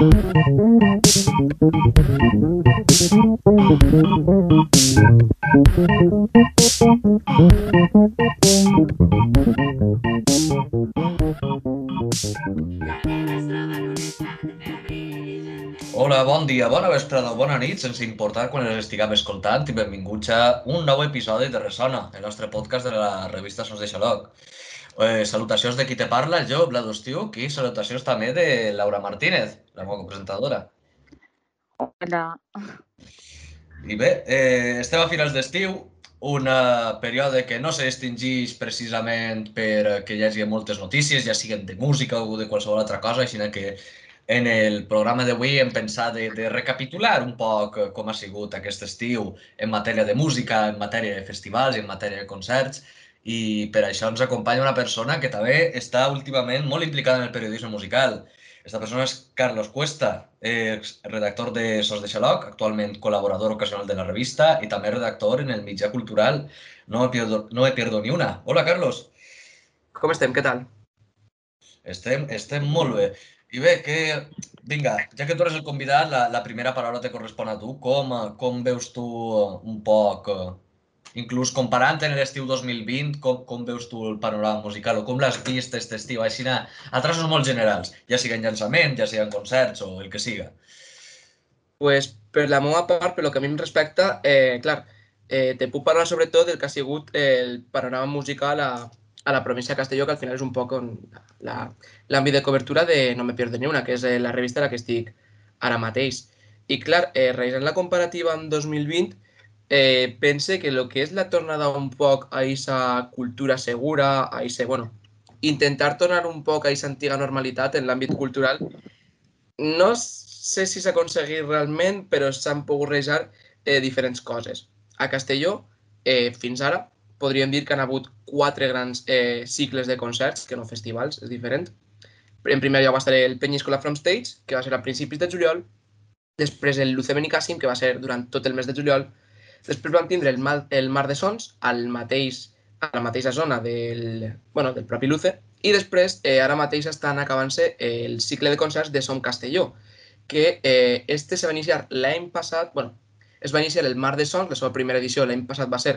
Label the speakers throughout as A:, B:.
A: Hola, bon dia, bona vesprada o bona nit, sense importar quan els estiguem escoltant i benvinguts a un nou episodi de Ressona, el nostre podcast de la revista Sons de Xaloc. Eh, salutacions de qui te parla, jo, Vlad Ostiuc, i salutacions també de Laura Martínez, la meva presentadora.
B: Hola.
A: I bé, eh, estem a finals d'estiu, un eh, període que no s'extingeix precisament per que hi hagi moltes notícies, ja siguin de música o de qualsevol altra cosa, sinó que en el programa d'avui hem pensat de, de recapitular un poc com ha sigut aquest estiu en matèria de música, en matèria de festivals i en matèria de concerts, i per això ens acompanya una persona que també està últimament molt implicada en el periodisme musical. Aquesta persona és Carlos Cuesta, redactor de Sos de Xaloc, actualment col·laborador ocasional de la revista i també redactor en el mitjà cultural No me pierdo, no me pierdo ni una. Hola, Carlos.
C: Com estem? Què tal?
A: Estem, estem molt bé. I bé, que, vinga, ja que tu eres el convidat, la, la primera paraula te correspon a tu. Com, com veus tu un poc, inclús comparant en l'estiu 2020, com, com veus tu el panorama musical o com l'has vist aquest estiu? Així, a, a traços molt generals, ja siguin llançament, ja siguin concerts o el que siga.
C: Pues, per la meva part, per lo que a mi em respecta, eh, clar, eh, te puc parlar sobretot del que ha sigut el panorama musical a, a la província de Castelló, que al final és un poc l'àmbit de cobertura de No me pierdo ni una, que és eh, la revista a la que estic ara mateix. I clar, eh, realitzant la comparativa amb 2020, eh, pense que el que és la tornada un poc a aquesta cultura segura, a ese, bueno, intentar tornar un poc a aquesta antiga normalitat en l'àmbit cultural, no sé si s'ha aconseguit realment, però s'han pogut realitzar eh, diferents coses. A Castelló, eh, fins ara, podríem dir que han hagut quatre grans eh, cicles de concerts, que no festivals, és diferent. En primer lloc va estar el Penyíscola From Stage, que va ser a principis de juliol, després el Luce Benicàssim, que va ser durant tot el mes de juliol, després vam tindre el Mar, el Mar de Sons, al mateix, a la mateixa zona del, bueno, del propi Luce, i després, eh, ara mateix estan acabant-se el cicle de concerts de Som Castelló, que eh, este se va iniciar l'any passat, bueno, es va iniciar el Mar de Sons, la seva primera edició l'any passat va ser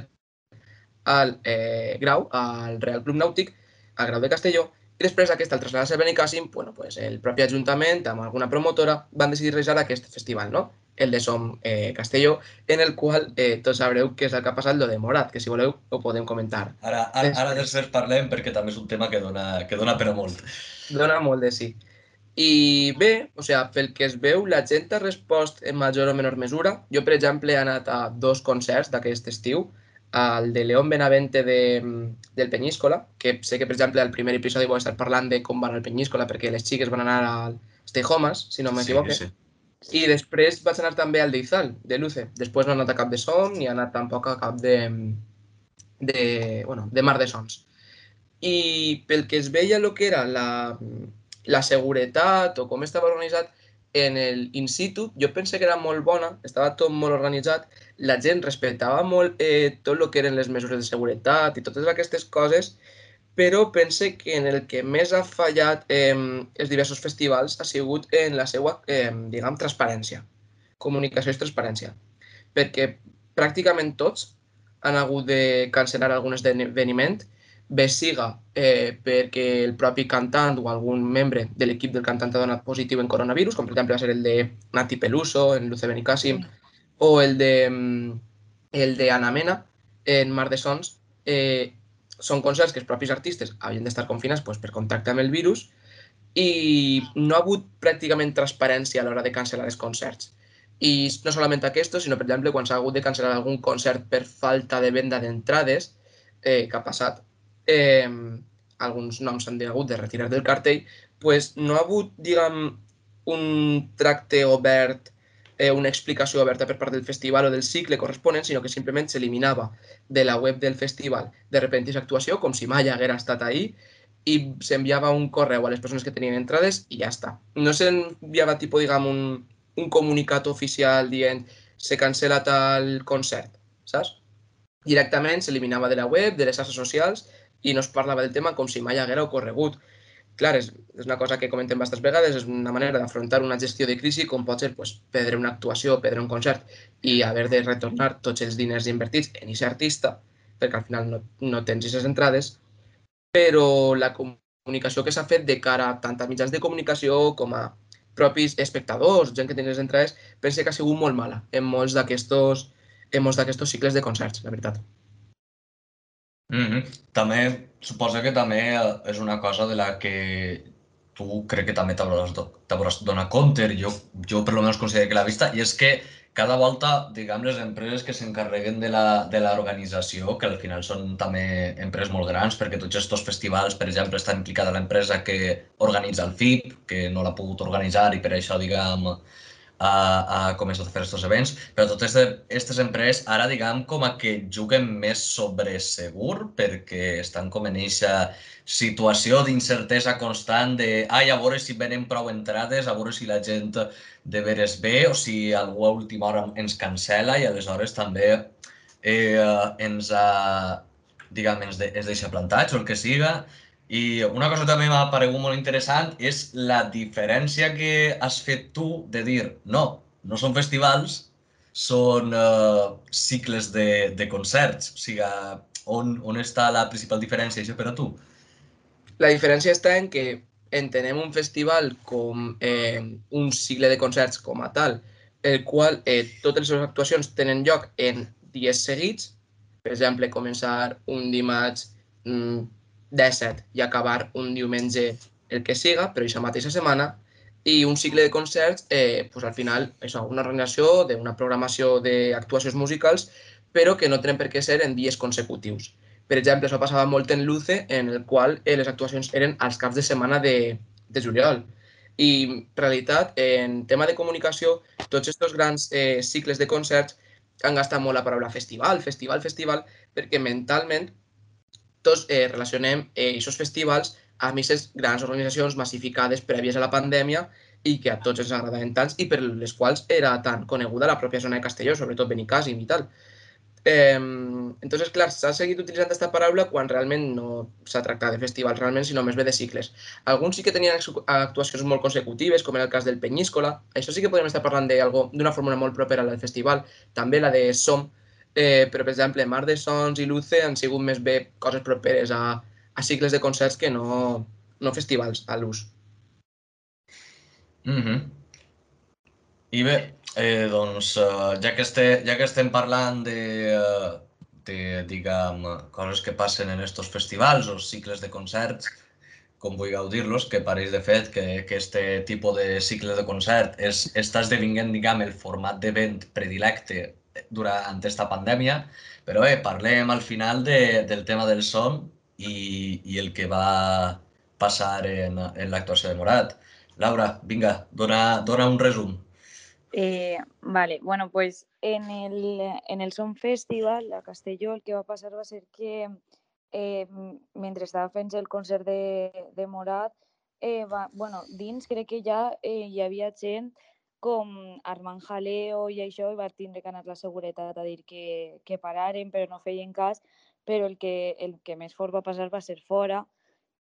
C: al eh, Grau, al Real Club Nàutic, al Grau de Castelló, i després aquesta, al traslladar-se a Benicàssim, bueno, pues, el propi Ajuntament, amb alguna promotora, van decidir realitzar aquest festival, no? El de Som eh, Castelló, en el qual eh, tots sabreu què és el que ha passat, lo de Morat, que si voleu ho podem comentar.
A: Ara, ara, ara després parlem perquè també és un tema que dona, que dona per a molt.
C: Dona molt de sí. I bé, o sigui, pel que es veu, la gent ha respost en major o menor mesura. Jo, per exemple, he anat a dos concerts d'aquest estiu, al de León Benavente de, del Penyíscola, que sé que, per exemple, al primer episodi vau estar parlant de com van al Penyíscola, perquè les xiques van anar al Stay Homes, si no m'equivoque. Sí, sí. I després vaig anar també al d'Izal, de Luce. Després no he anat a cap de Som, ni he anat tampoc a cap de, de, bueno, de Mar de Sons. I pel que es veia el que era la, la seguretat o com estava organitzat, en el in situ jo pensé que era molt bona, estava tot molt organitzat, la gent respectava molt eh, tot el que eren les mesures de seguretat i totes aquestes coses, però pense que en el que més ha fallat eh, els diversos festivals ha sigut en la seva, eh, diguem, transparència, comunicació i transparència, perquè pràcticament tots han hagut de cancel·lar algun esdeveniment bé siga eh, perquè el propi cantant o algun membre de l'equip del cantant ha donat positiu en coronavirus, com per exemple va ser el de Nati Peluso, en Luce Benicàssim, sí. o el de, mm, el de Ana Mena, en Mar de Sons, eh, són concerts que els propis artistes havien d'estar confinats pues, per contacte amb el virus i no ha hagut pràcticament transparència a l'hora de cancel·lar els concerts. I no solament aquests, sinó, per exemple, quan s'ha hagut de cancel·lar algun concert per falta de venda d'entrades, eh, que ha passat, eh, alguns noms s'han hagut de retirar del cartell, pues no ha hagut, diguem, un tracte obert, eh, una explicació oberta per part del festival o del cicle corresponent, sinó que simplement s'eliminava de la web del festival de repente aquesta actuació, com si mai haguera estat ahí, i s'enviava un correu a les persones que tenien entrades i ja està. No s'enviava, tipus, diguem, un, un comunicat oficial dient se cancela tal concert, saps? Directament s'eliminava de la web, de les xarxes socials, i no es parlava del tema com si mai haguera ocorregut. Clar, és, és una cosa que comentem bastantes vegades, és una manera d'afrontar una gestió de crisi com pot ser pues, perdre una actuació, perdre un concert i haver de retornar tots els diners invertits en aquest artista, perquè al final no, no tens aquestes entrades, però la comunicació que s'ha fet de cara tant a mitjans de comunicació com a propis espectadors, gent que tenia les entrades, pense que ha sigut molt mala en molts d'aquests molts d'aquests cicles de concerts, la veritat.
A: Mm -hmm. També, suposa que també és una cosa de la que tu crec que també t'hauràs donat compte, jo, jo per lo menos considero que l'ha vista, i és que cada volta, diguem, les empreses que s'encarreguen de l'organització, que al final són també empreses molt grans, perquè tots aquests festivals, per exemple, està implicada l'empresa que organitza el FIP, que no l'ha pogut organitzar i per això, diguem, a, a començar a fer aquests events, però totes aquestes empreses ara, diguem, com a que juguen més sobre segur, perquè estan com en aquesta situació d'incertesa constant de ai, a veure si venen prou entrades, a veure si la gent de veres bé o si algú a última hora ens cancela i aleshores també eh, ens, ha, diguem, ens, de, ens deixa plantats o el que siga i una cosa també m'ha paregut molt interessant és la diferència que has fet tu de dir no, no són festivals, són uh, cicles de, de concerts. O sigui, on, on està la principal diferència això per a tu?
C: La diferència està en que entenem un festival com eh, un cicle de concerts com a tal, el qual eh, totes les seves actuacions tenen lloc en dies seguits, per exemple, començar un dimarts mm, 17 i acabar un diumenge el que siga, però aquesta mateixa setmana, i un cicle de concerts, eh, pues al final, això, una organització d'una programació d'actuacions musicals, però que no tenen per què ser en dies consecutius. Per exemple, això passava molt en Luce, en el qual eh, les actuacions eren als caps de setmana de, de juliol. I, en realitat, en tema de comunicació, tots aquests grans eh, cicles de concerts han gastat molt la paraula festival, festival, festival, perquè mentalment tots eh, relacionem eh, aquests festivals amb aquestes grans organitzacions massificades prèvies a la pandèmia i que a tots ens agradaven tants i per les quals era tan coneguda la pròpia zona de Castelló, sobretot Benicàssim i tal. Eh, entonces, clar, s'ha seguit utilitzant aquesta paraula quan realment no s'ha tractat de festivals, realment, sinó més bé de cicles. Alguns sí que tenien actuacions molt consecutives, com en el cas del Penyíscola. Això sí que podem estar parlant d'una fórmula molt propera a la del festival. També la de Som, eh, però, per exemple, Mar de Sons i Luce han sigut més bé coses properes a, a cicles de concerts que no, no festivals a l'ús.
A: Mm -hmm. I bé, eh, doncs, uh, ja, que este, ja que estem parlant de, uh, de, diguem, coses que passen en estos festivals o cicles de concerts, com vulgueu dir-los, que pareix de fet que, que este tipus de cicle de concert és, està esdevinguent, diguem, el format d'event predilecte durant aquesta pandèmia, però bé, parlem al final de, del tema del son i, i el que va passar en, en l'actuació de Morat. Laura, vinga, dona, dona un resum.
B: Eh, vale, bueno, pues en el, en el Son Festival a Castelló el que va passar va ser que eh, mentre estava fent el concert de, de Morat, eh, va, bueno, dins crec que ja eh, hi havia gent com armant jaleo i això, i va tindre que anar la seguretat a dir que, que pararen, però no feien cas, però el que, el que més fort va passar va ser fora,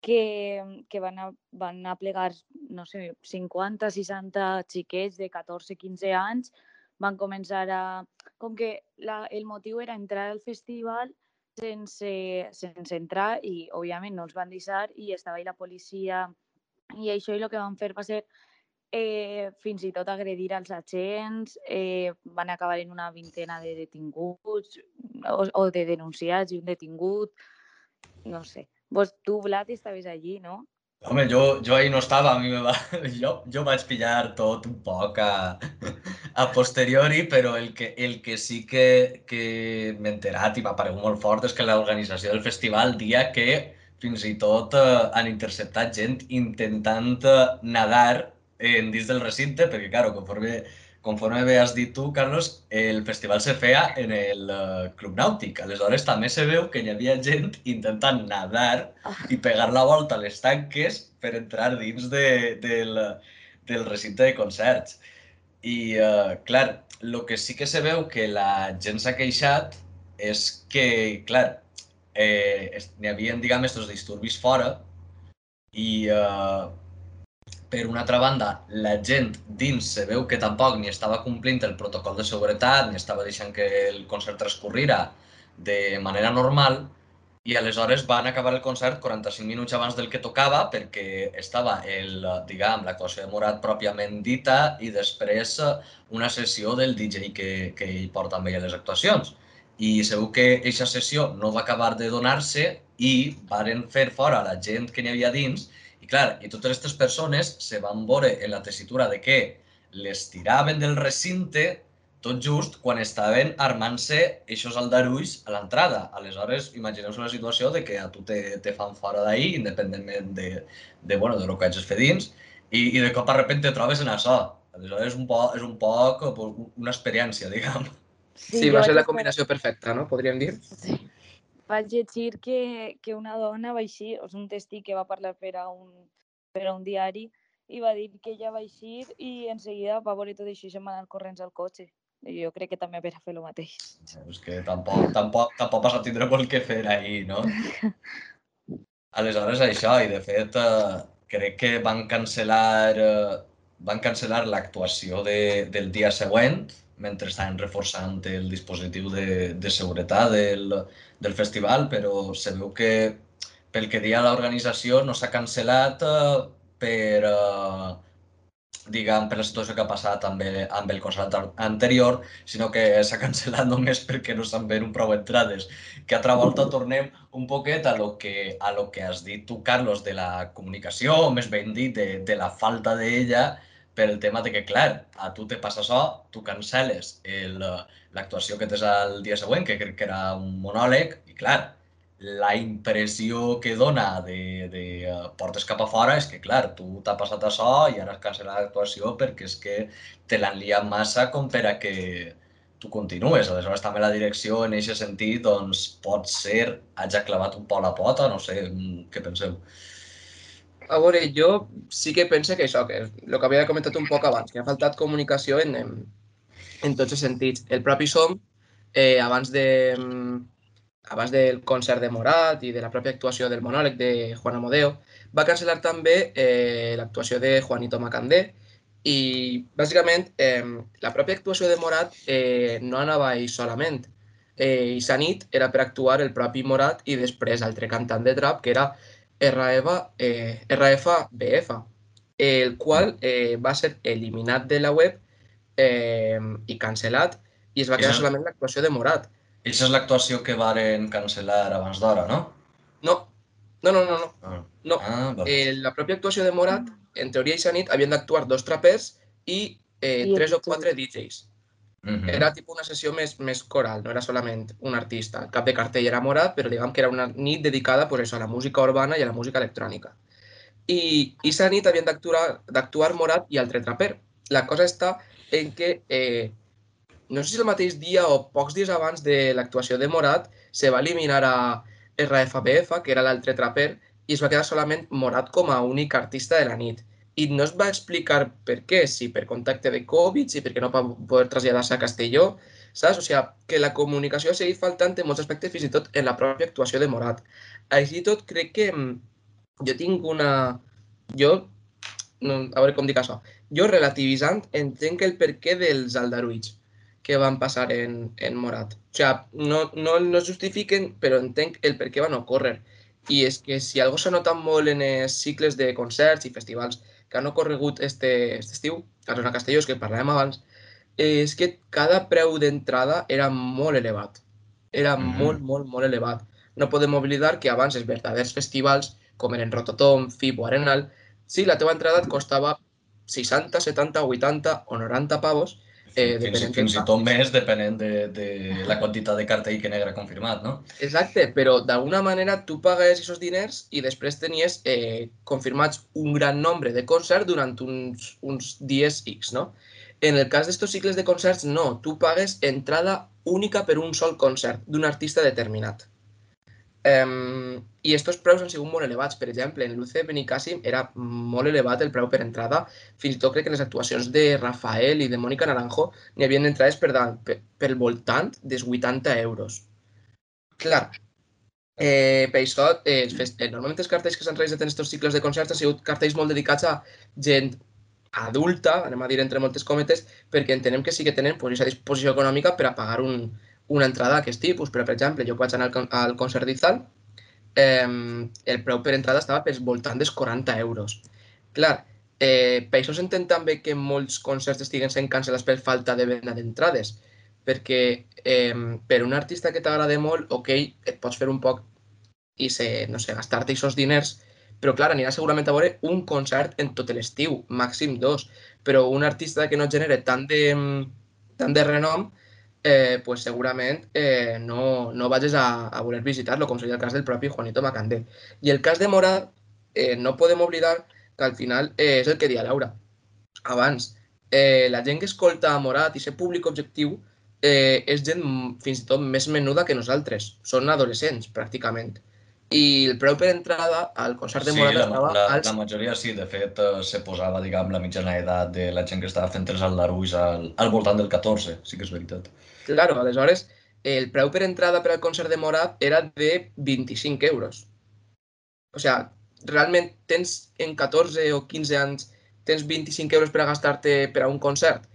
B: que, que van, a, van a plegar, no sé, 50, 60 xiquets de 14-15 anys, van començar a... Com que la, el motiu era entrar al festival sense, sense entrar i, òbviament, no els van deixar i estava ahí la policia i això i el que van fer va ser eh, fins i tot agredir als agents, eh, van acabar en una vintena de detinguts o, o de denunciats i un detingut, no sé. Vos, tu, Vlad, estaves allí, no?
A: Home, jo, jo ahir no estava, a mi me va... jo, jo vaig pillar tot un poc a, a posteriori, però el que, el que sí que, que m'he enterat i m'ha paregut molt fort és que l'organització del festival dia que fins i tot eh, han interceptat gent intentant eh, nadar en dins del recinte, perquè, claro, conforme, conforme bé has dit tu, Carlos, el festival se feia en el uh, Club Nàutic. Aleshores, també se veu que hi havia gent intentant nadar i pegar la volta a les tanques per entrar dins de, del, del recinte de concerts. I, uh, clar, el que sí que se veu que la gent s'ha queixat és que, clar, eh, n'hi havia, diguem, estos disturbis fora, I uh, per una altra banda, la gent dins se veu que tampoc ni estava complint el protocol de seguretat, ni estava deixant que el concert transcorrira de manera normal, i aleshores van acabar el concert 45 minuts abans del que tocava perquè estava el, diguem, l'actuació de Morat pròpiament dita i després una sessió del DJ que, que ell porta amb ell a les actuacions. I segur que aquesta sessió no va acabar de donar-se i varen fer fora la gent que n'hi havia dins i clar, i totes aquestes persones se van veure en la tessitura de que les tiraven del recinte tot just quan estaven armant-se aquests aldarulls a l'entrada. Aleshores, imagineu la situació de que a tu te, te fan fora d'ahir, independentment de, de, bueno, de lo que hagis fet dins, i, i de cop a repente te trobes en això. Aleshores, és un poc, és un poc una experiència, diguem.
C: Sí, sí va ser la combinació perfecta, no? Podríem dir. Sí.
B: Vaig llegir que, que una dona va així, és un testí que va parlar per a un, per a un diari, i va dir que ella va eixir i en seguida va veure tot això i se'n va anar corrents al cotxe jo crec que també haver fer el mateix.
A: És que tampoc, tampoc, tampoc vas a tindre molt que fer ahir, no? Aleshores, això, i de fet, eh, crec que van cancel·lar, eh, van cancel·lar l'actuació de, del dia següent, mentre estaven reforçant el dispositiu de, de seguretat del, del festival, però se veu que pel que dia l'organització no s'ha cancel·lat eh, per, eh, diguem, per la situació que ha passat amb el, amb el concert anterior, sinó que s'ha cancel·lat només perquè no s'han venut prou entrades. Que altra volta tornem un poquet a lo que, a lo que has dit tu, Carlos, de la comunicació, o més ben dit, de, de la falta d'ella, per el tema de que, clar, a tu te passa això, tu cancel·les l'actuació que tens el dia següent, que crec que era un monòleg, i clar, la impressió que dona de, de uh, portes cap a fora és que, clar, tu t'ha passat això i ara has cancel·lat l'actuació perquè és que te l'han liat massa com per a que tu continues. Aleshores, també la direcció, en aquest sentit, doncs, pot ser, hagi clavat un poc la pota, no sé, mm, què penseu?
C: A veure, jo sí que penso que això, que el que havia comentat un poc abans, que ha faltat comunicació en, en, en tots els sentits. El propi SOM, eh, abans de, abans del concert de Morat i de la pròpia actuació del monòleg de Juan Amodeo, va cancel·lar també eh, l'actuació de Juanito Macandé i, bàsicament, eh, la pròpia actuació de Morat eh, no anava ahí solament. Eh, I sa nit era per actuar el propi Morat i després altre cantant de trap, que era RF, eh, RFBF, el qual eh, va ser eliminat de la web eh, i cancel·lat i es va quedar solament l'actuació de Morat.
A: Aquesta és l'actuació que varen cancel·lar abans d'hora, no?
C: No, no, no, no. no. Ah. no. Ah, eh, la pròpia actuació de Morat, en teoria i nit, havien d'actuar dos trapers i eh, I tres o quatre DJs. Uh -huh. Era tipus una sessió més, més coral, no era solament un artista. El cap de cartell era Morat, però diguem que era una nit dedicada pues, això, a la música urbana i a la música electrònica. I, sa nit havien d'actuar Morat i altre traper. La cosa està en que eh, no sé si el mateix dia o pocs dies abans de l'actuació de Morat se va eliminar a RFBF, que era l'altre traper, i es va quedar solament Morat com a únic artista de la nit. I no es va explicar per què, si per contacte de Covid, si perquè no va poder traslladar-se a Castelló, saps? O sigui, que la comunicació ha seguit faltant en molts aspectes, fins i tot en la pròpia actuació de Morat. Així tot, crec que mm, jo tinc una... Jo, no, a veure com dic això, jo relativitzant entenc el perquè dels aldarulls que van passar en, en Morat. O sea, no, no, no es justifiquen, però entenc el per què van ocórrer. I és que si algo s'ha notat molt en els cicles de concerts i festivals que han ocorregut este, este estiu, a Zona Castelló, que parlàvem abans, és que cada preu d'entrada era molt elevat. Era mm -hmm. molt, molt, molt elevat. No podem oblidar que abans els verdaders festivals, com eren Rototom, FIP o Arenal, sí, la teva entrada et costava 60, 70, 80 o 90 pavos,
A: Eh, fins, fins i tot més depenent de, de la quantitat de cartell que negre confirmat, no?
C: Exacte, però d'alguna manera tu pagues aquests diners i després tenies eh, confirmats un gran nombre de concerts durant uns, uns dies X, no? En el cas d'estos cicles de concerts, no. Tu pagues entrada única per un sol concert d'un artista determinat. Um, I aquests preus han sigut molt elevats. Per exemple, en l'UC Benicàssim era molt elevat el preu per entrada. Fins i tot crec que les actuacions de Rafael i de Mònica Naranjo n'hi havia entrades per, per, pel voltant dels 80 euros. Clar, Eh, per això, eh, fest... eh, normalment els cartells que s'han realitzat en aquests cicles de concerts han sigut cartells molt dedicats a gent adulta, anem a dir entre moltes cometes, perquè entenem que sí que tenen pues, aquesta disposició econòmica per a pagar un, una entrada d'aquest tipus. Però, per exemple, jo vaig anar al, al concert d'Izal, eh, el preu per entrada estava per voltant dels 40 euros. Clar, eh, per això s'entén també que molts concerts estiguen sent cancel·lats per falta de venda d'entrades, perquè eh, per un artista que t'agrada molt, ok, et pots fer un poc i se, no sé, gastar-te aquests diners, però clar, aniràs segurament a veure un concert en tot l'estiu, màxim dos, però un artista que no genere tant de, tant de renom, eh, pues segurament eh, no, no vagis a, a voler visitar-lo, com seria el cas del propi Juanito Macandé. I el cas de Morad, eh, no podem oblidar que al final eh, és el que dia Laura. Abans, eh, la gent que escolta Morat i ser públic objectiu eh, és gent fins i tot més menuda que nosaltres. Són adolescents, pràcticament. I el preu per entrada al concert de
A: Sí,
C: Morat
A: la,
C: estava
A: la,
C: als...
A: la majoria sí, de fet eh, se posava, diguem, la mitjana edat de la gent que estava fent els aldarulls al, al voltant del 14, sí que és veritat.
C: Claro, aleshores, el preu per entrada per al concert de Morat era de 25 euros. O sigui, realment tens en 14 o 15 anys tens 25 euros per a gastar-te per a un concert?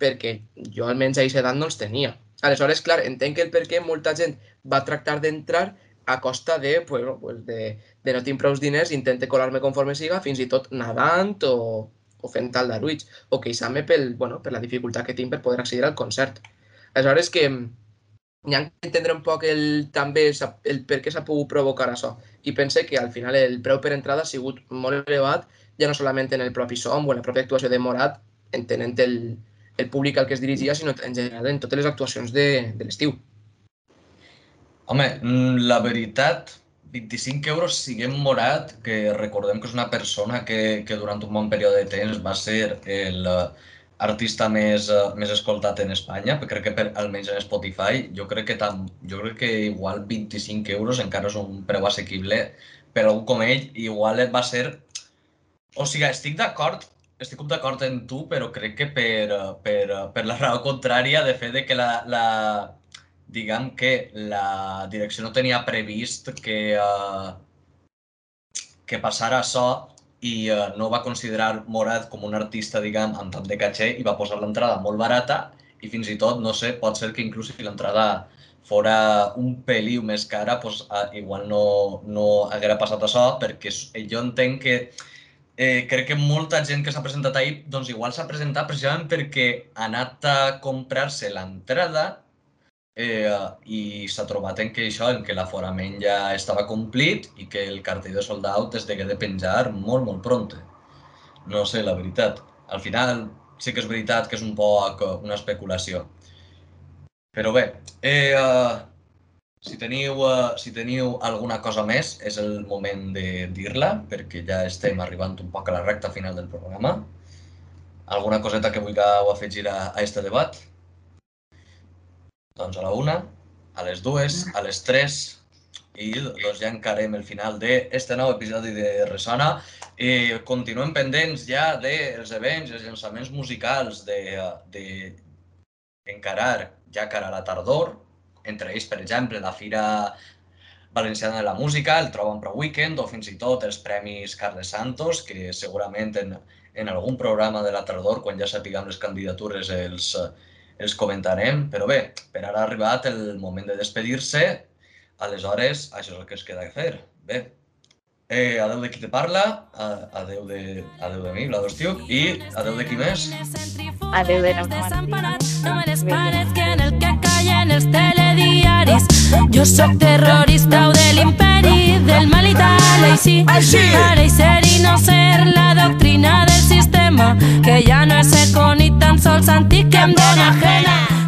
C: Perquè jo almenys a aquesta edat no els tenia. Aleshores, clar, entenc que el per què molta gent va tractar d'entrar a costa de, pues, pues de, de no tinc prou diners, intente colar-me conforme siga, fins i tot nadant o, o fent aldarulls, o queixant-me pel, bueno, per la dificultat que tinc per poder accedir al concert. Aleshores que n'hi ha que entendre un poc el, també el per què s'ha pogut provocar això. I pense que al final el preu per entrada ha sigut molt elevat, ja no solament en el propi som o en la pròpia actuació de Morat, entenent el, el públic al que es dirigia, sinó en general en totes les actuacions de, de l'estiu.
A: Home, mm, la veritat, 25 euros siguem Morat, que recordem que és una persona que, que durant un bon període de temps va ser el artista més, eh, més escoltat en Espanya, crec que per, almenys en Spotify, jo crec que, tam, jo crec que igual 25 euros encara és un preu assequible per algú com ell, igual va ser... O sigui, estic d'acord estic d'acord en tu, però crec que per, per, per la raó contrària de fet de que la, la, diguem que la direcció no tenia previst que, uh, que passara això i uh, no va considerar Morat com un artista, diguem, amb tant de caché i va posar l'entrada molt barata i fins i tot, no sé, pot ser que inclús si l'entrada fora un peliu més cara, pues, uh, igual no, no haguera passat això, perquè s- jo entenc que eh, crec que molta gent que s'ha presentat ahir, doncs igual s'ha presentat precisament perquè ha anat a comprar-se l'entrada eh, i s'ha trobat en que això, en que l'aforament ja estava complit i que el cartell de sold out es degué de penjar molt, molt pronte. No sé, la veritat. Al final sí que és veritat que és un poc eh, una especulació. Però bé, eh, uh, si, teniu, uh, si teniu alguna cosa més, és el moment de dir-la, perquè ja estem arribant un poc a la recta final del programa. Alguna coseta que vulgueu afegir a, a este debat? Doncs a la una, a les dues, a les tres i doncs ja encarem el final d'este nou episodi de Resona. I continuem pendents ja dels events, els llançaments musicals de, de encarar ja cara a la tardor, entre ells, per exemple, la Fira Valenciana de la Música, el Troben Pro Weekend o fins i tot els Premis Carles Santos, que segurament en, en algun programa de la tardor, quan ja sapiguem les candidatures, els, els comentarem. Però bé, per ara ha arribat el moment de despedir-se. Aleshores, això és el que es queda a fer. Bé, eh, adeu de qui te parla, adeu de, adeu de mi, Vlado Estiuc, i adeu de qui més?
B: Adeu de
D: no me les pares que en el que callen els telediaris. Jo sóc terrorista o de l'imperi, del mal i tal, així. Ara i ser i no ser la doctrina del sistema, que ja no és eco ni tan sols sentir que em dóna ajena.